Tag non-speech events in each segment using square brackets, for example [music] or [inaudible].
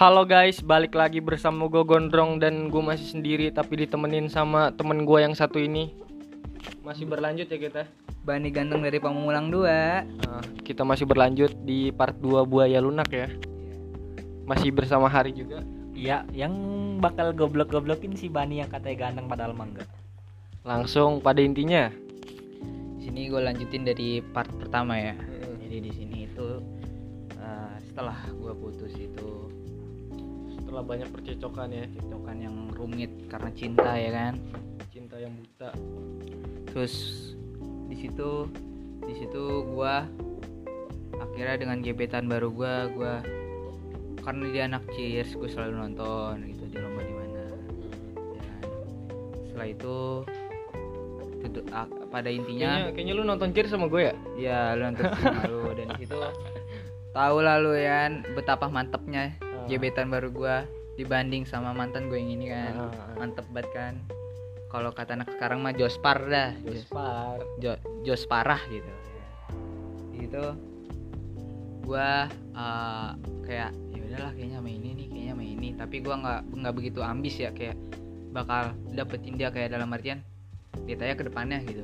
Halo guys, balik lagi bersama gue Gondrong dan gue masih sendiri tapi ditemenin sama temen gue yang satu ini. Masih berlanjut ya kita. Bani ganteng dari Pamulang 2 Nah, kita masih berlanjut di part 2 Buaya Lunak ya. Masih bersama Hari juga. Iya, yang bakal goblok-goblokin si Bani yang katanya ganteng padahal mah enggak. Langsung pada intinya. Di sini gue lanjutin dari part pertama ya Jadi di sini itu eh, Setelah gue putus itu Setelah banyak percecokan ya, Cekcokan yang rumit karena cinta ya kan cinta yang buta. Terus di situ di situ gue akhirnya dengan gebetan baru gue gue karena dia anak cheers gue selalu nonton gitu di lomba di mana kan. setelah itu itu ah, pada intinya Kayaknya, kayaknya lu nonton Cheers sama gue ya? Ya lu nonton sama lu dan di situ tahu lah lu ya kan betapa mantepnya. Gebetan baru gua dibanding sama mantan gue yang ini kan. Ah. Mantep banget kan. Kalau kata anak sekarang mah jospar dah. Jos, Jospar. jo- jos parah gitu. Di situ gua eh, kayak ya udahlah kayaknya sama ini nih, kayaknya sama ini, tapi gua nggak nggak begitu ambis ya kayak bakal dapetin dia kayak dalam artian lihat aja ke depannya gitu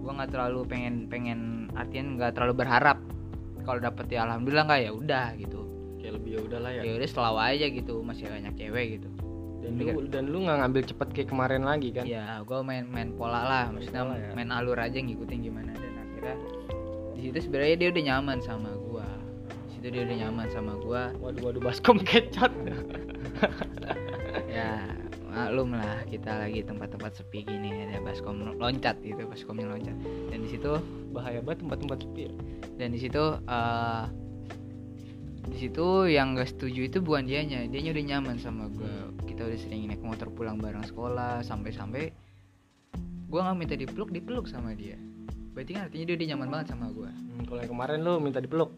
gue nggak terlalu pengen pengen artian nggak terlalu berharap kalau dapet ya alhamdulillah nggak ya udah gitu Kayak lebih ya udahlah ya. ya udah selalu aja gitu masih banyak cewek gitu Dan lu dan lu nggak ngambil cepet kayak kemarin lagi kan? ya gue main main pola lah maksudnya pola ya. main alur aja ngikutin gimana dan akhirnya di situ sebenarnya dia udah nyaman sama gue di situ dia udah nyaman sama gue Waduh waduh baskom kecot. ya maklum lah kita lagi tempat-tempat sepi gini ada baskom loncat gitu baskomnya loncat dan di situ Bahaya banget tempat-tempat sepi ya. dan di situ eh, di situ yang gak setuju itu bukan dianya. Dia udah nyaman sama gue kita udah sering naik motor pulang bareng sekolah sampai-sampai gue nggak minta dipeluk dipeluk sama dia. Berarti kan artinya dia udah nyaman banget sama gue Hmm, kalau yang kemarin lu minta dipeluk.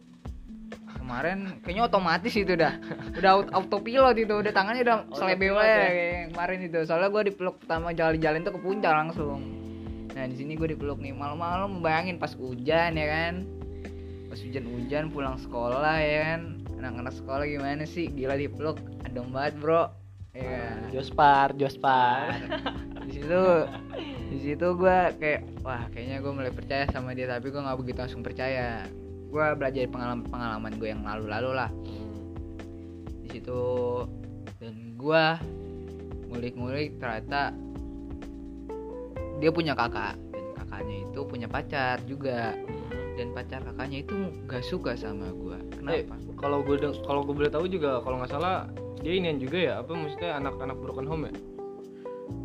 kemarin kayaknya otomatis itu dah. Udah aut- autopilot itu udah tangannya udah aja ya? kayak kemarin itu. Soalnya gue dipeluk pertama jalan-jalan tuh ke puncak langsung. Nah di sini gue dipeluk nih. Malam-malam bayangin pas hujan ya kan. Pas hujan-hujan pulang sekolah ya kan anak-anak sekolah gimana sih? Gila dipeluk adem banget bro. Ya kan? Jospar, Jospar. [laughs] di situ di situ gue kayak wah kayaknya gue mulai percaya sama dia tapi gue nggak begitu langsung percaya. Gue belajar pengalaman pengalaman gue yang lalu-lalu lah. Di situ dan gue ngulik-ngulik ternyata dia punya kakak. Dan kakaknya itu punya pacar juga. Dan pacar kakaknya itu gak suka sama gue kenapa? Kalau gue kalau gue boleh tahu juga kalau nggak salah dia inian juga ya? Apa maksudnya anak-anak broken home ya?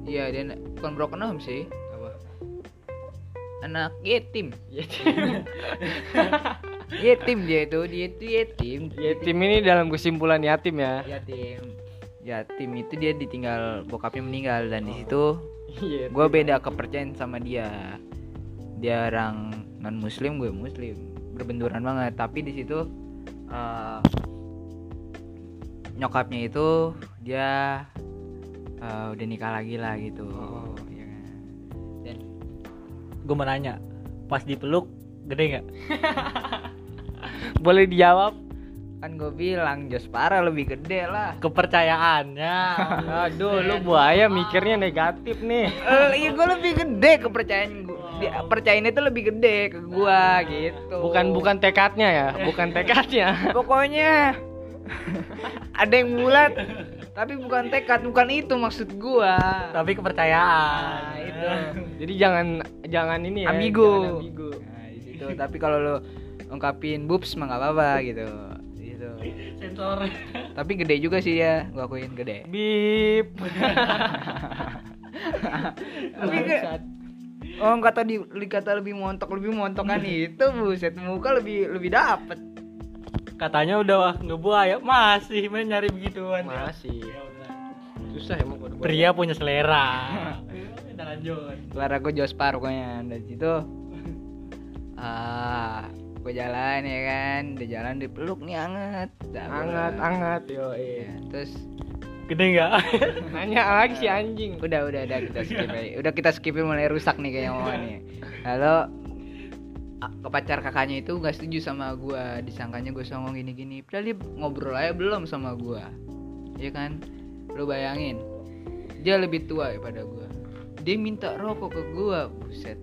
Iya dia bukan broken home sih. Apa? Anak yatim ya yatim dia itu dia itu yatim yatim ini dalam kesimpulan yatim ya? Yatim. Yatim itu dia ditinggal bokapnya meninggal dan di situ [laughs] iya gue beda kepercayaan sama dia. Dia orang non muslim gue muslim. Berbenturan banget. Tapi di situ eh, nyokapnya itu dia eh, udah nikah lagi lah gitu Oh. ya kan. dan Gue mau nanya, pas dipeluk gede nggak? [laughs] boleh dijawab kan gue bilang Jos Para lebih gede lah Kepercayaannya. [laughs] aduh lu buaya mikirnya negatif nih Eh, iya gue lebih gede kepercayaan gue percayaan itu lebih gede ke gua gitu. Bukan bukan tekadnya ya bukan tekadnya. [laughs] Pokoknya ada yang bulat tapi bukan tekad bukan itu maksud gua. Tapi kepercayaan. nah, itu. Jadi jangan jangan ini ya Ambigu. ambigu. Nah, di situ. Tapi kalau lo ungkapin boobs mah nggak apa-apa gitu. Gitu Sensor. tapi gede juga sih ya gua akuin gede. Bip. [laughs] Tapi ke, oh kata di kata lebih montok lebih montok kan itu buset muka lebih lebih dapet Katanya udah wah ngebuaya, masih main nyari begituan. ya. masih Ya susah emang kalau Pria punya selera. [laughs] Udah lanjut. Keluar aku Jospar pokoknya dari situ [laughs] ah gue jalan ya kan udah jalan dipeluk nih anget gua- hangat yo ya, terus Gede nggak? [laughs] nanya lagi si anjing. Udah udah udah kita skip aja. udah kita skipin mulai rusak nih kayaknya omongan nih halo? Ke pacar kakaknya itu nggak setuju sama gua. Disangkanya gue songong gini gini padahal dia ngobrol aja belum sama gua. Ya kan? Lu bayangin. Dia lebih tua daripada gua. Dia minta rokok ke gua. Buset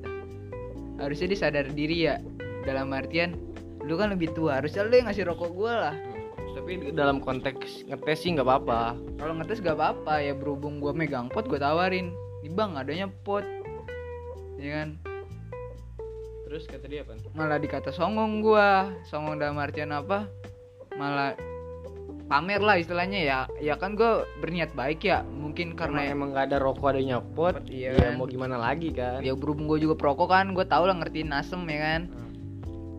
harusnya dia sadar diri ya. Dalam artian lu kan lebih tua. Harusnya lu yang ngasih rokok gua lah Tapi dalam konteks ngetes sih nggak apa-apa. kalau ngetes gak apa-apa ya berhubung gua megang pot gua tawarin. Nih bang adanya pot. Ya kan? Terus kata dia apa? malah dikata songong gua. Songong dalam artian apa? Malah pamer lah istilahnya ya. Ya kan gua berniat baik ya. Mungkin Karena karena emang nggak ada rokok adanya pot, Pot, iya. ya kan. mau gimana lagi kan? ya berhubung gua juga perokok kan gua tau lah ngertiin asem ya kan?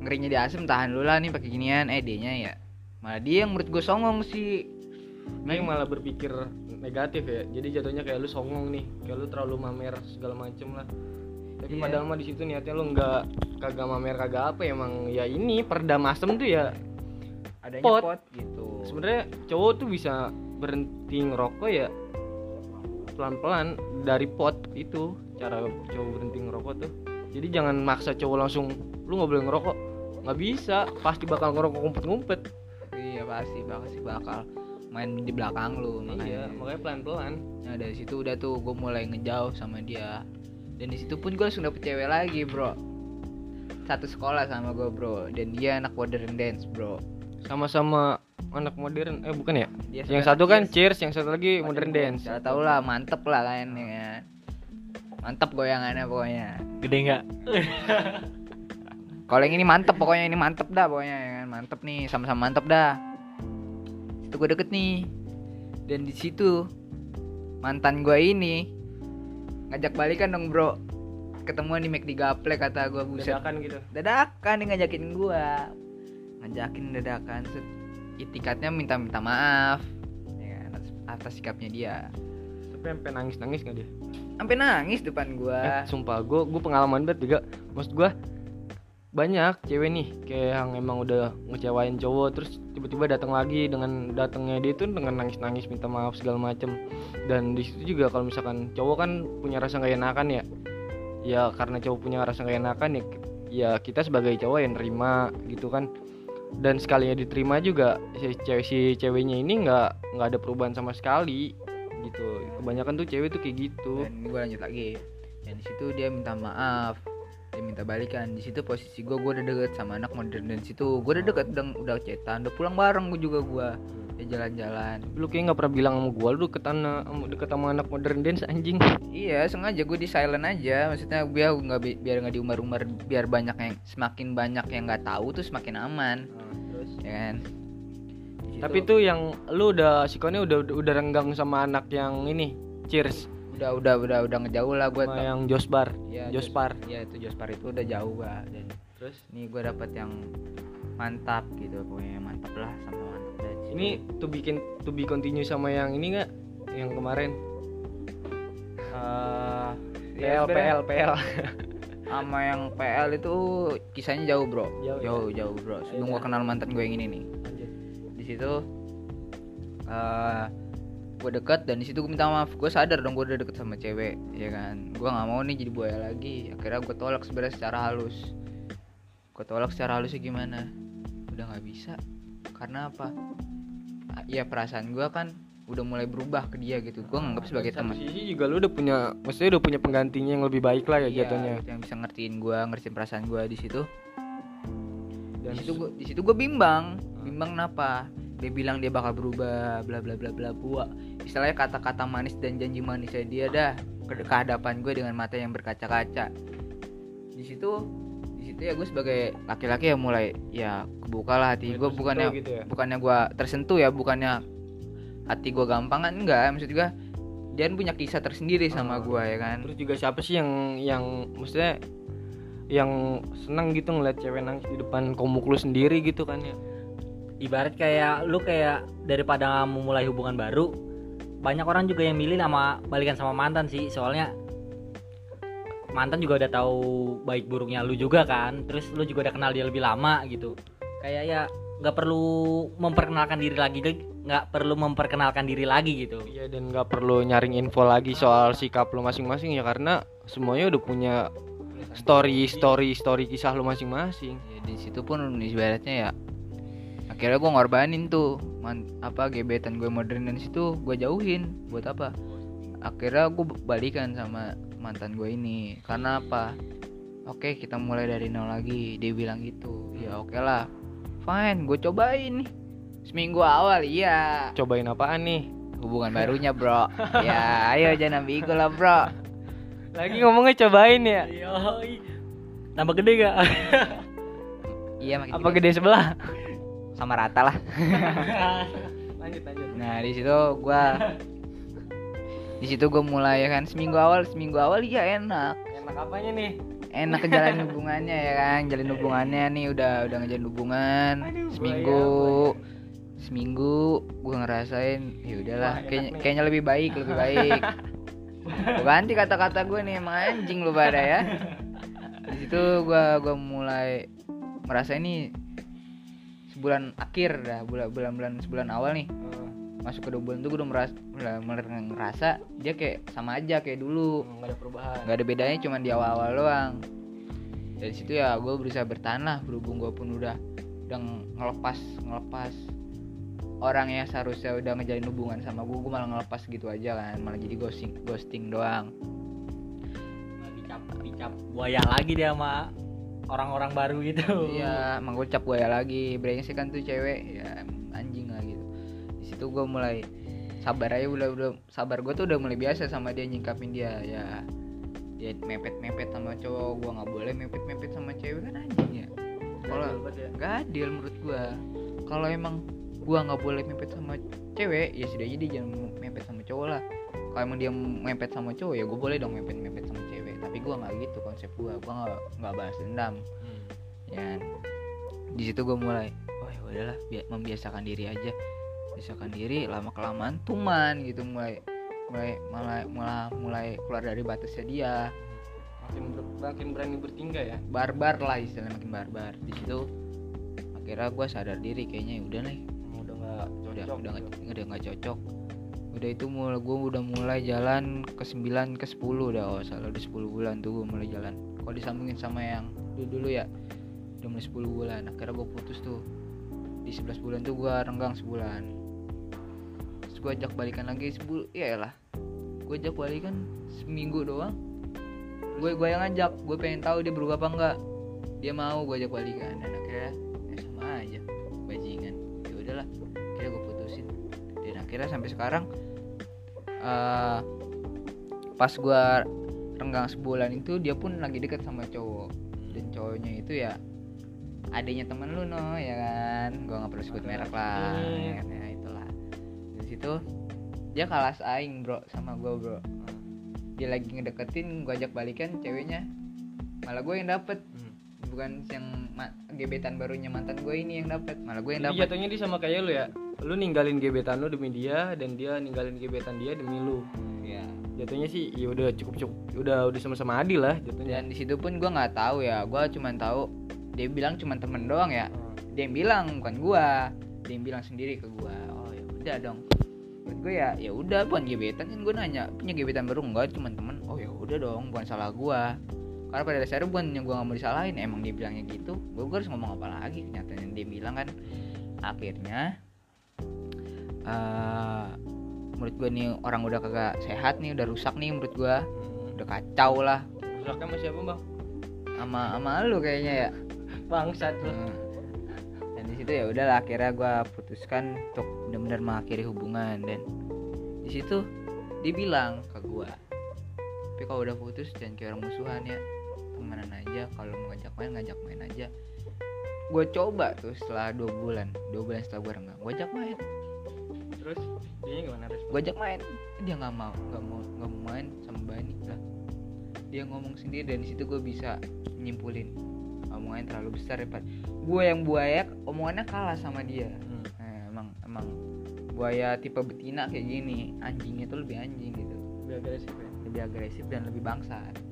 Ngerinya di asem tahan dulu lah nih pakai ginian. Eh dia ya malah dia yang menurut gue songong sih Dia malah berpikir negatif ya. Jadi jatuhnya kayak lu songong nih, kayak lu terlalu mamer segala macem lah. Tapi Iya. padahal mah di situ niatnya lu nggak kagak mamer kagak apa emang ya ini perdam asem tuh ya adanya Pot. pot, gitu sebenarnya cowok tuh bisa berhenti ngerokok ya pelan-pelan dari pot itu cara cowok berhenti ngerokok tuh jadi jangan maksa cowok langsung lu nggak boleh ngerokok nggak bisa pasti bakal ngerokok ngumpet-ngumpet pasti pasti bakal main di belakang lu iya makanya makanya pelan-pelan. Nah dari situ udah tuh gue mulai ngejauh sama dia. Dan di situ pun gue langsung dapet cewek lagi bro. Satu sekolah sama gue bro. Dan dia anak modern dance bro. Sama-sama anak modern eh bukan ya? Dia yang satu kan cheers. cheers yang satu lagi modern dance. Saya tau lah mantep lah kan ya kan. Mantep goyangannya pokoknya. Gede nggak? [laughs] Kalau yang ini mantep pokoknya ini mantep dah pokoknya ya kan. Mantep nih sama-sama mantep dah Gue deket nih. Dan di situ mantan gue ini ngajak balikan dong bro. Ketemuan di McD Gaplek kata gue buset. Dadakan gitu. Dadakan dia ngajakin gua. Ngajakin dadakan Set, itikatnya minta minta maaf. Ya, atas, atas sikapnya dia. Tapi sampai nangis nangis nggak dia? Sampai nangis depan Eh, gua sumpah gue gue pengalaman banget juga. Maksud gue banyak cewek nih kayak yang emang udah ngecewain cowok terus tiba-tiba datang lagi dengan datangnya dia tuh dengan nangis-nangis minta maaf segala macem. Dan di situ juga kalau misalkan cowok kan punya rasa gak enakan ya. Ya karena cowok punya rasa gak enakan ya ya kita sebagai cowok yang nerima gitu kan. Dan sekalinya diterima juga si cewek si ceweknya ini nggak nggak ada perubahan sama sekali gitu. Kebanyakan tuh cewek tuh kayak gitu. Dan gua lanjut lagi. Dan di situ dia minta maaf dia minta balikan. Di situ posisi gua gua udah deket sama anak modern dan situ. Gua udah deket udah udah cetan udah pulang bareng gua juga gua. Ya jalan-jalan. Lu kayak nggak pernah bilang sama gua lu deket anak deket sama anak modern dance anjing. Iya sengaja gue di silent aja. Maksudnya biar nggak bi- biar nggak diumbar-umbar biar banyak yang semakin banyak yang nggak tahu tuh semakin aman. Terus? Ya kan? Tapi tuh yang lu udah sikonnya udah, udah renggang sama anak yang ini cheers udah udah udah udah ngejauh lah gue sama yang Josbar. Ya, Jospar. ya itu Jospar itu udah jauh gua dan terus? ini gue dapet yang mantap gitu pokoknya mantap lah sama mantap situ. ini tuh bikin to be continue sama yang ini nggak? Yang kemarin? Ya, PL PL PL sama yang PL itu kisahnya jauh bro. Jauh, ya? jauh jauh bro. Sebelum Iya. gue kenal mantan gue yang ini nih. Di situ eh gue deket dan di situ gue minta maaf. Gue sadar dong gue udah deket sama cewek ya kan? Gue nggak mau nih jadi buaya lagi. Akhirnya gue tolak sebenarnya secara halus. Gue tolak secara halusnya gimana? Udah nggak bisa. Karena apa? Ah, ya perasaan gue kan udah mulai berubah ke dia gitu. Gue nganggap sebagai Satu teman. sisi juga lu udah punya maksudnya udah punya penggantinya yang lebih baik lah ya Iya, jatuhnya. gitu, yang bisa ngertiin gue ngertiin perasaan gue di situ. Dan di situ gue di situ gue bimbang. Bimbang kenapa dia bilang dia bakal berubah bla bla bla bla gua istilahnya kata-kata manis dan janji manisnya dia dah ke, ke hadapan gue dengan mata yang berkaca-kaca. Di situ di situ ya gue sebagai laki-laki ya mulai ya kebuka lah hati gue. Bukannya gitu ya? bukannya gue tersentuh ya bukannya hati gue gampang kan enggak. Maksud gue dia kan punya kisah tersendiri sama Ah. gue ya kan. Terus juga siapa sih yang yang maksudnya yang senang gitu ngeliat cewek nangis di depan komuk lu sendiri gitu kan ya Ibarat kayak lu kayak daripada memulai hubungan baru, banyak orang juga yang milih sama balikan sama mantan sih. Soalnya mantan juga udah tahu baik buruknya lu juga kan. Terus lu juga udah kenal dia lebih lama gitu. Kayak ya nggak perlu memperkenalkan diri lagi, nggak perlu memperkenalkan diri lagi gitu. Iya dan nggak perlu nyaring info lagi soal sikap lu masing-masing ya karena semuanya udah punya story story story kisah lu masing-masing ya di situ pun ibaratnya ya akhirnya gue ngorbanin tuh. Man, apa gebetan gue modern dan situ gue jauhin. Buat apa? Akhirnya gue balikan sama mantan gue ini. Karena apa? Oke kita mulai dari nol lagi. Dia bilang gitu. Ya oke lah. Fine gue cobain. Nih seminggu awal iya. Cobain apaan nih? Hubungan barunya bro. Ya ayo jangan ambigu lah bro. Lagi ngomongnya cobain ya? Yoi. Tambah gede gak? iya makin apa gede sebelah sama rata lah. [laughs] Lanjut lanjut. Nah di situ gua [laughs] di situ gue mulai ya kan seminggu awal seminggu awal iya enak. Enak apanya nih? Enak ngejalanin [laughs] hubungannya ya kan jalin hubungannya nih udah udah ngejalin hubungan. Aduh, seminggu seminggu gue ngerasain ya udahlah kayaknya kayaknya lebih baik lebih baik. Gua ganti kata-kata gue nih emang anjing lu pada ya. Di situ gue gua mulai merasa ini sebulan akhir dah bulan bulan bulan sebulan awal nih. Masuk ke dua bulan tuh gue udah merasa udah ngerasa dia kayak sama aja kayak dulu. Nggak ada perubahan. Nggak ada bedanya cuma di awal-awal doang. Dari situ ya gue berusaha bertahan lah berhubung gue pun udah udah ngelepas ngelepas. Orang yang seharusnya udah ngejalin hubungan sama gue gue malah ngelepas gitu aja kan malah jadi ghosting ghosting doang. Dicap dicap buaya lagi dia sama orang-orang baru gitu. Iya emang gue cap gue ya lagi. Brengsek kan tuh cewek ya anjing lah gitu. Di situ gue mulai sabar aja udah udah sabar. Gue tuh udah mulai biasa sama dia nyingkapin dia ya. Dia mepet mepet sama cowok gue nggak boleh mepet mepet sama cewek kan anjing ya. Kalau nggak adil menurut gue kalau emang gue nggak boleh mepet sama cewek ya sudah jadi jangan mepet sama cowok lah. Kalau emang dia mepet sama cowok ya gue boleh dong mepet mepet sama gue nggak gitu konsep gue gue nggak nggak balas dendam. Ya di situ gue mulai oh ya udahlah bi- membiasakan diri aja. Biasakan diri lama kelamaan tuman gitu mulai mulai mulai mulai mulai keluar dari batasnya dia. Makin ber- makin berani bertingkah ya? Barbar lah istilahnya makin barbar. Di situ akhirnya gue sadar diri kayaknya ya udah nih. Emang udah nggak cocok udah gitu. nggak udah nggak cocok udah itu mulai gue udah mulai jalan ke 9 ke 10 udah oh salah udah 10 bulan tuh gue mulai jalan. Kalau disambungin sama yang dulu dulu ya udah mulai 10 bulan akhirnya gue putus tuh. Di 11 bulan tuh gue renggang sebulan. Terus gue ajak balikan lagi sebul ya lah gue ajak balikan seminggu doang. Gue gue yang ngajak gue pengen tahu dia berubah apa enggak. Dia mau gue ajak balikan dan akhirnya ya sama aja bajingan. Ya udahlah akhirnya gue putusin. Dan akhirnya sampai sekarang eh pas gue renggang sebulan itu dia pun lagi deket sama cowok. Dan cowoknya itu ya adanya temen lu no ya kan? Gue nggak perlu sebut merek lah ya, kan, ya itulah. Dari situ dia kalah saing bro sama gue bro. Dia lagi ngedeketin gue ajak balikan ceweknya. Malah gue yang dapet. Hmm. Bukan yang gebetan barunya mantan gue ini yang dapet. Malah gue yang dapet. jatuhnya dia sama kayak lu ya? Lu ninggalin gebetan lu demi dia dan dia ninggalin gebetan dia demi lu. Ya jatuhnya sih ya udah cukup cukup. Udah udah sama-sama adil lah jatuhnya. Dan di situ pun gue nggak tahu ya. Gue cuman tahu dia bilang cuman temen doang ya. Dia yang bilang bukan gue dia yang bilang sendiri ke gue oh ya udah dong. Menurut gue ya ya udah bukan gebetan kan gue nanya. Punya gebetan baru enggak cuman temen. Oh ya udah dong bukan salah gue karena pada dasarnya bukan yang gue nggak mau disalahin emang dia bilangnya gitu. Gue harus ngomong apa lagi? Kenyataannya dia bilang kan akhirnya eh menurut gue nih orang udah kagak sehat nih udah rusak nih menurut gue Hmm. udah kacau lah. Rusaknya sama siapa bang? Sama sama lu kayaknya ya. [laughs] Bangsat lu. Hmm. dan di situ ya udahlah akhirnya gue putuskan untuk benar-benar mengakhiri hubungan. Dan di situ dia bilang ke gue tapi kalau udah putus jangan kayak orang musuhan ya temenan aja kalau mau ngajak main ngajak main aja. Gue coba tuh setelah dua bulan dua bulan setelah gue renggang gue ajak main. Terus dia gimana respon? Gue ajak main. Dia nggak mau nggak mau nggak mau main sama Bani lah. Dia ngomong sendiri dan di situ gue bisa nyimpulin. Omongannya terlalu besar ya gue yang buaya omongannya kalah sama dia. Hmm. nah, emang emang buaya tipe betina kayak gini. Anjingnya tuh lebih anjing gitu. Lebih agresif ya? Lebih agresif dan lebih bangsat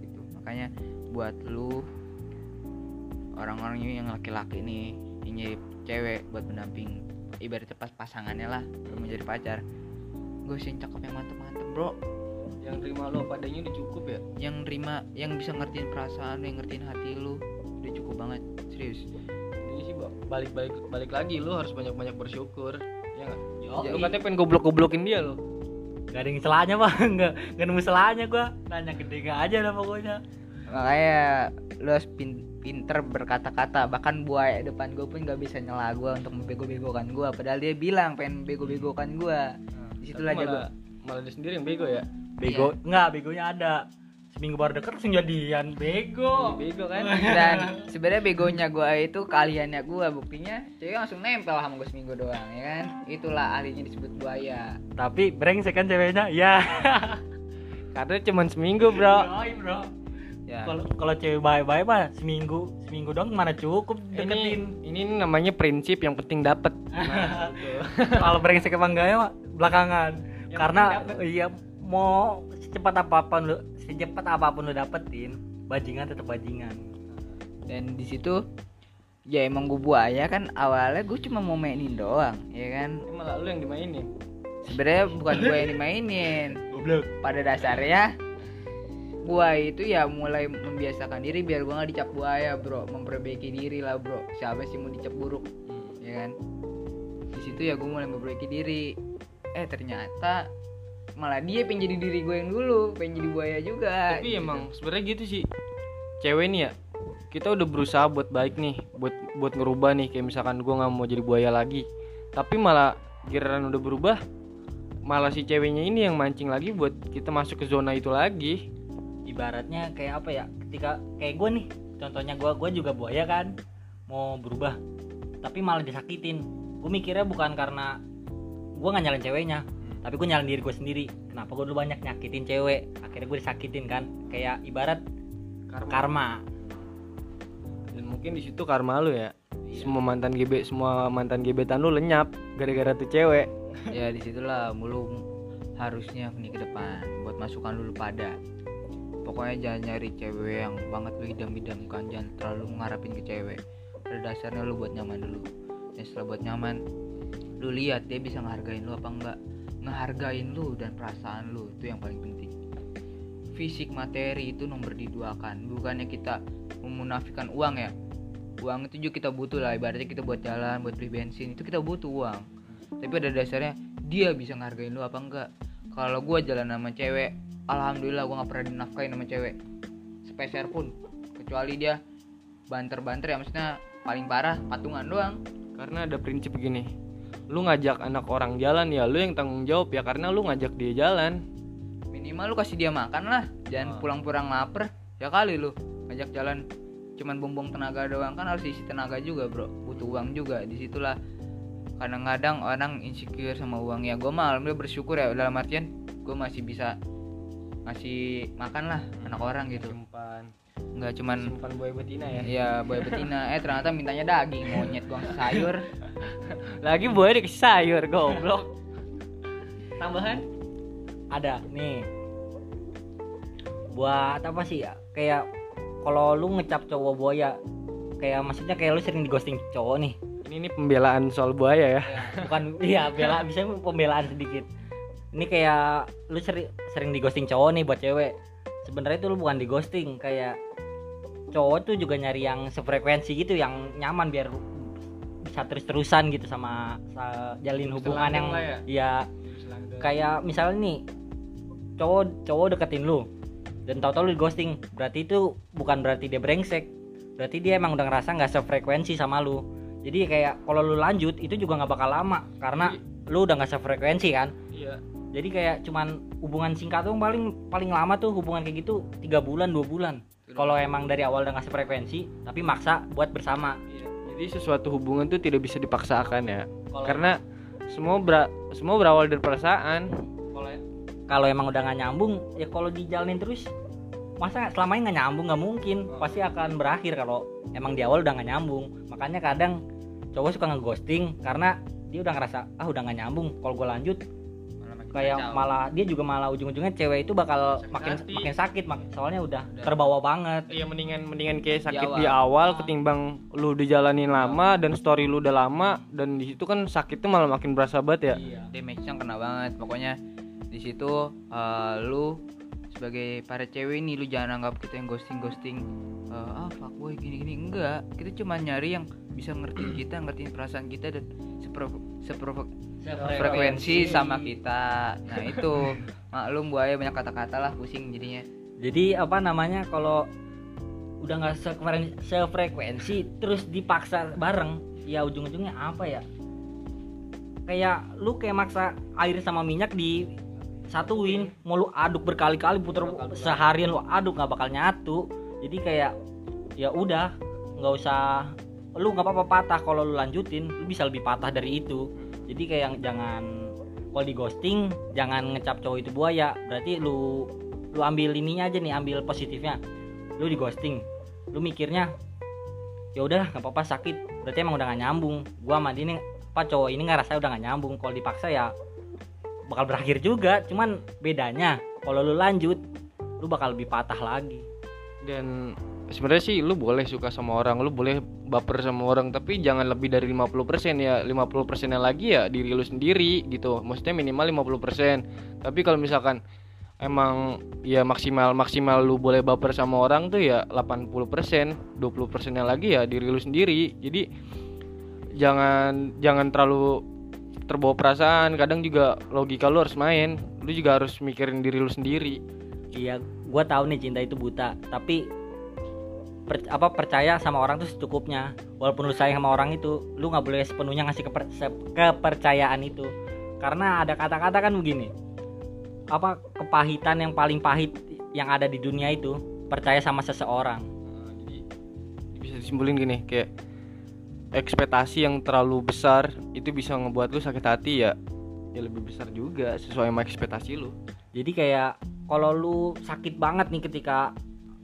makanya buat lu orang-orang ini yang laki-laki nih yang nyari cewek buat mendamping ibaratnya pas pasangannya lah belum menjadi pacar. Gue sih cakep yang mantep-mantep bro. Yang terima lo padanya udah cukup ya? Yang nerima yang bisa ngertiin perasaan lu, yang ngertiin hati lu udah cukup banget. Serius. Jadi sih ba- balik balik balik lagi lo harus banyak banyak bersyukur. Ya nggak? Yo, lo katanya pengen goblok goblokin dia lo Gak ada yang celahnya bang, [laughs] gak, gak nemu celahnya gua. Nanya gede gak aja lah pokoknya. Makanya lu harus pin- pinter berkata-kata. Bahkan buaya depan gue pun gak bisa nyela gue untuk membego-begokan gue padahal dia bilang pengen bego-begokan gue di situlah Tapi jago malah, malah dia sendiri yang bego ya? Bego, enggak begonya ada Seminggu baru deket langsung jadian. Bego. Bego kan? [laughs] Dan sebenarnya begonya gue itu kaliannya gue buktinya cewek langsung nempel sama gue seminggu doang ya kan? Itulah ahlinya disebut buaya. Tapi brengsek kan ceweknya, ya [laughs] karena cuman seminggu bro. Yoi, bro. Ya. Kalau kalau cewek baik-baik mah seminggu seminggu doang mana cukup ini deketin. ini namanya prinsip yang penting dapet. Nah. [laughs] Kalau brengsek apa enggak ya belakangan. Yang Karena iya mau secepat lu secepat apa pun lu dapetin, bajingan tetap bajingan. dan di situ ya emang gue buaya kan awalnya gue cuma mau mainin doang ya kan? Malah lu yang dimainin. Sebenarnya bukan gue yang dimainin. Pada dasarnya gua itu ya mulai membiasakan diri biar gua nggak dicap buaya bro. Memperbaiki diri lah bro. Siapa sih mau dicap buruk ya kan? Di situ ya gue mulai memperbaiki diri. Eh ternyata malah dia pengen jadi diri gue yang dulu pengen jadi buaya juga tapi emang sebenarnya gitu sih cewek nih ya kita udah berusaha buat baik nih buat buat ngerubah nih kayak misalkan gua nggak mau jadi buaya lagi tapi malah giliran udah berubah malah si ceweknya ini yang mancing lagi buat kita masuk ke zona itu lagi Ibaratnya kayak apa ya? Ketika kayak gue nih, contohnya gue gue juga buaya kan, mau berubah, tapi malah disakitin. Gue mikirnya bukan karena gue nggak nyalain ceweknya, tapi gue nyalain diri gue sendiri. Kenapa gue dulu banyak nyakitin cewek? Akhirnya gue disakitin kan, kayak ibarat karma. dan mungkin di situ karma lu ya. Semua mantan GB semua mantan gebetan lu lenyap gara-gara tuh cewek. [laughs] Ya di situlah mulu harusnya nih ke depan buat masukan dulu pada. Pokoknya jangan nyari cewek yang banget lu idam-idamkan. Jangan terlalu mengharapin ke cewek. Pada dasarnya lu buat nyaman dulu. Dan setelah buat nyaman lu lihat dia bisa ngehargain lu apa enggak ngehargain lu dan perasaan lu itu yang paling penting. Fisik materi itu nomor diduakan bukannya kita memunafikan uang ya. Uang itu juga kita butuh lah ibaratnya kita buat jalan buat beli bensin itu kita butuh uang. Tapi pada dasarnya dia bisa ngehargain lu apa enggak? Kalau gua jalan sama cewek alhamdulillah gua nggak pernah dinafkain sama cewek. Sepeser pun kecuali dia banter-banter ya maksudnya paling parah patungan doang. Karena ada prinsip gini lu ngajak anak orang jalan ya lu yang tanggung jawab ya karena lu ngajak dia jalan. Minimal lu kasih dia makan lah. Ah. jangan pulang-pulang lapar. Ya kali lu ngajak jalan. Cuman bumbung tenaga doang. Kan harus isi tenaga juga bro. Butuh uang juga. Di situlah kadang-kadang orang insecure sama uang. Ya gue mah alhamdulillah bersyukur ya. Dalam artian gue masih bisa ngasih makan lah anak orang gitu. Simpan nggak cuman simpan buaya betina ya? Ya boy betina. Eh ternyata mintanya daging monyet gua sayur. [laughs] Lagi buaya dikasih sayur goblok. Tambahan? Ada nih. Buat apa sih? Ya? Kayak kalau lu ngecap cowok buaya, kayak maksudnya kayak lu sering di ghosting cowok nih. ini, ini pembelaan soal buaya ya? Bukan iya bela bisa pembelaan sedikit. Ini kayak lu sering sering di ghosting cowok nih buat cewek sebenarnya itu lu bukan di ghosting kayak cowok tuh juga nyari yang sefrekuensi gitu yang nyaman biar bisa terus terusan gitu sama, sa- jalin hubungan yang ya. ya kayak misalnya nih cowok cowok deketin lu dan tahu-tahu lu di ghosting berarti itu bukan berarti dia brengsek berarti dia emang udah ngerasa nggak sefrekuensi sama lu. Jadi kayak kalau lu lanjut itu juga nggak bakal lama karena lu udah nggak sefrekuensi kan. iya jadi kayak cuman hubungan singkat tuh paling paling lama tuh hubungan kayak gitu tiga bulan dua bulan. Kalau emang dari awal udah nggak sefrekuensi tapi maksa buat bersama. Iya. jadi sesuatu hubungan tuh tidak bisa dipaksakan ya. Kalau- karena semua bera- semua berawal dari perasaan. Kalau kalau emang udah nggak nyambung ya kalau dijalanin terus masa selamanya nggak nyambung? Nggak mungkin. Pasti akan berakhir kalau emang di awal udah nggak nyambung. Makanya kadang cowok suka ngeghosting karena dia udah ngerasa ah udah nggak nyambung. Kalau gue lanjut kayak malah dia juga malah ujung-ujungnya cewek itu bakal Sakit makin hati. makin sakit mak- soalnya udah Udah. terbawa banget Iya mendingan mendingan kayak sakit awal. di awal ketimbang lu dijalanin lama dan story lu udah lama dan di situ kan sakitnya malah makin berasa banget ya. iya damage-nya kena banget pokoknya di situ eh, lu sebagai para cewek nih lu jangan anggap kita yang ghosting ghosting ah fuckboy gini gini enggak kita cuma nyari yang bisa ngertiin kita ngertiin perasaan kita dan sepro, sepro, frekuensi sama kita. nah itu. Maklum buaya banyak kata-kata lah pusing jadinya. Jadi apa namanya kalau udah nggak sefrekuensi, sefrekuensi terus dipaksa bareng ya ujung-ujungnya apa ya? Kayak lu kayak maksa air sama minyak di satuin mau lu aduk berkali-kali puter seharian lu aduk nggak bakal nyatu. Jadi kayak ya udah nggak usah lu nggak apa-apa patah kalau lu lanjutin lu bisa lebih patah dari itu jadi kayak yang jangan kalau di ghosting jangan ngecap cowok itu buaya. Berarti lu lu ambil ininya aja nih ambil positifnya. Lu di ghosting lu mikirnya ya udah nggak apa-apa sakit. Berarti emang udah gak nyambung. Gua sama dia ini apa cowok ini ngerasa udah gak nyambung. Kalau dipaksa ya bakal berakhir juga. Cuman bedanya kalau lu lanjut lu bakal lebih patah lagi. Dan sebenarnya sih lu boleh suka sama orang lu boleh baper sama orang tapi jangan lebih dari 50% ya. 50% persennya lagi ya diri lu sendiri gitu. Maksudnya minimal 50% tapi kalau misalkan emang ya maksimal maksimal lu boleh baper sama orang tuh ya 80% 20% nya lagi ya diri lu sendiri. Jadi jangan jangan terlalu terbawa perasaan. Kadang juga logika lu harus main. Lu juga harus mikirin diri lu sendiri. Iya gua tahu nih cinta itu buta. Tapi per- apa percaya sama orang tuh secukupnya. Walaupun lu sayang sama orang itu lu nggak boleh sepenuhnya ngasih keper- se- kepercayaan itu. Karena ada kata-kata kan begini. Apa kepahitan yang paling pahit yang ada di dunia itu percaya sama seseorang. Nah, jadi bisa disimpulin gini kayak ekspektasi yang terlalu besar itu bisa ngebuat lu sakit hati ya. Ya lebih besar juga sesuai sama ekspektasi lu. Jadi kayak kalau lu sakit banget nih ketika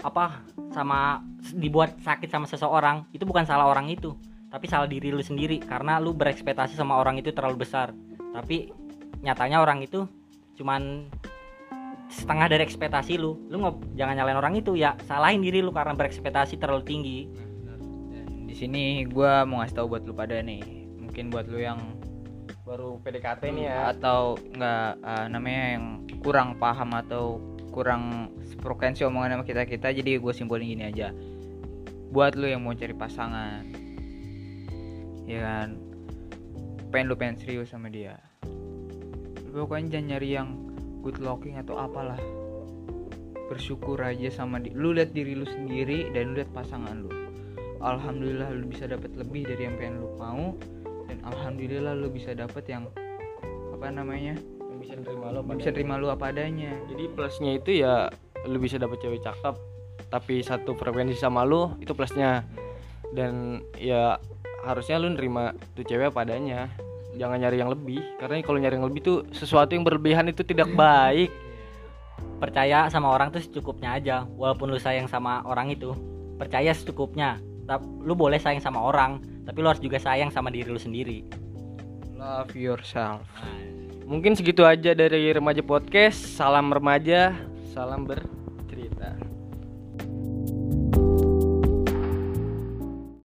apa sama dibuat sakit sama seseorang itu bukan salah orang itu tapi salah diri lu sendiri karena lu berekspektasi sama orang itu terlalu besar. Tapi nyatanya orang itu cuman setengah dari ekspektasi lu. Lu nggak jangan nyalain orang itu ya salahin diri lu karena berekspektasi terlalu tinggi. Dan di sini gua mau ngasih tahu buat lu pada nih mungkin buat lu yang baru PDKT nih ya. Atau enggak eh, namanya yang kurang paham atau kurang frekuensi omongan sama kita kita jadi gue simpulin gini aja. Buat lu yang mau cari pasangan ya kan? Pengen lu pengen serius sama dia. Lu pokoknya jangan nyari yang good looking atau apalah. Bersyukur aja sama di lu lihat diri lu sendiri dan lu lihat pasangan lu. Alhamdulillah lu bisa dapat lebih dari yang pengen lu mau dan alhamdulillah lu bisa dapat yang apa namanya bisa nerima lo bisa terima lu apa adanya. Jadi plusnya itu ya lu bisa dapet cewek cakep tapi satu frekuensi sama lu itu plusnya. Dan ya harusnya lu nerima tuh cewek apa adanya. Jangan nyari yang lebih karena kalau nyari yang lebih tuh sesuatu yang berlebihan itu tidak baik. Percaya sama orang tuh secukupnya aja walaupun lu sayang sama orang itu. Percaya secukupnya tapi lu boleh sayang sama orang tapi lu harus juga sayang sama diri lu sendiri. Love yourself mungkin segitu aja dari remaja podcast. Salam remaja salam ber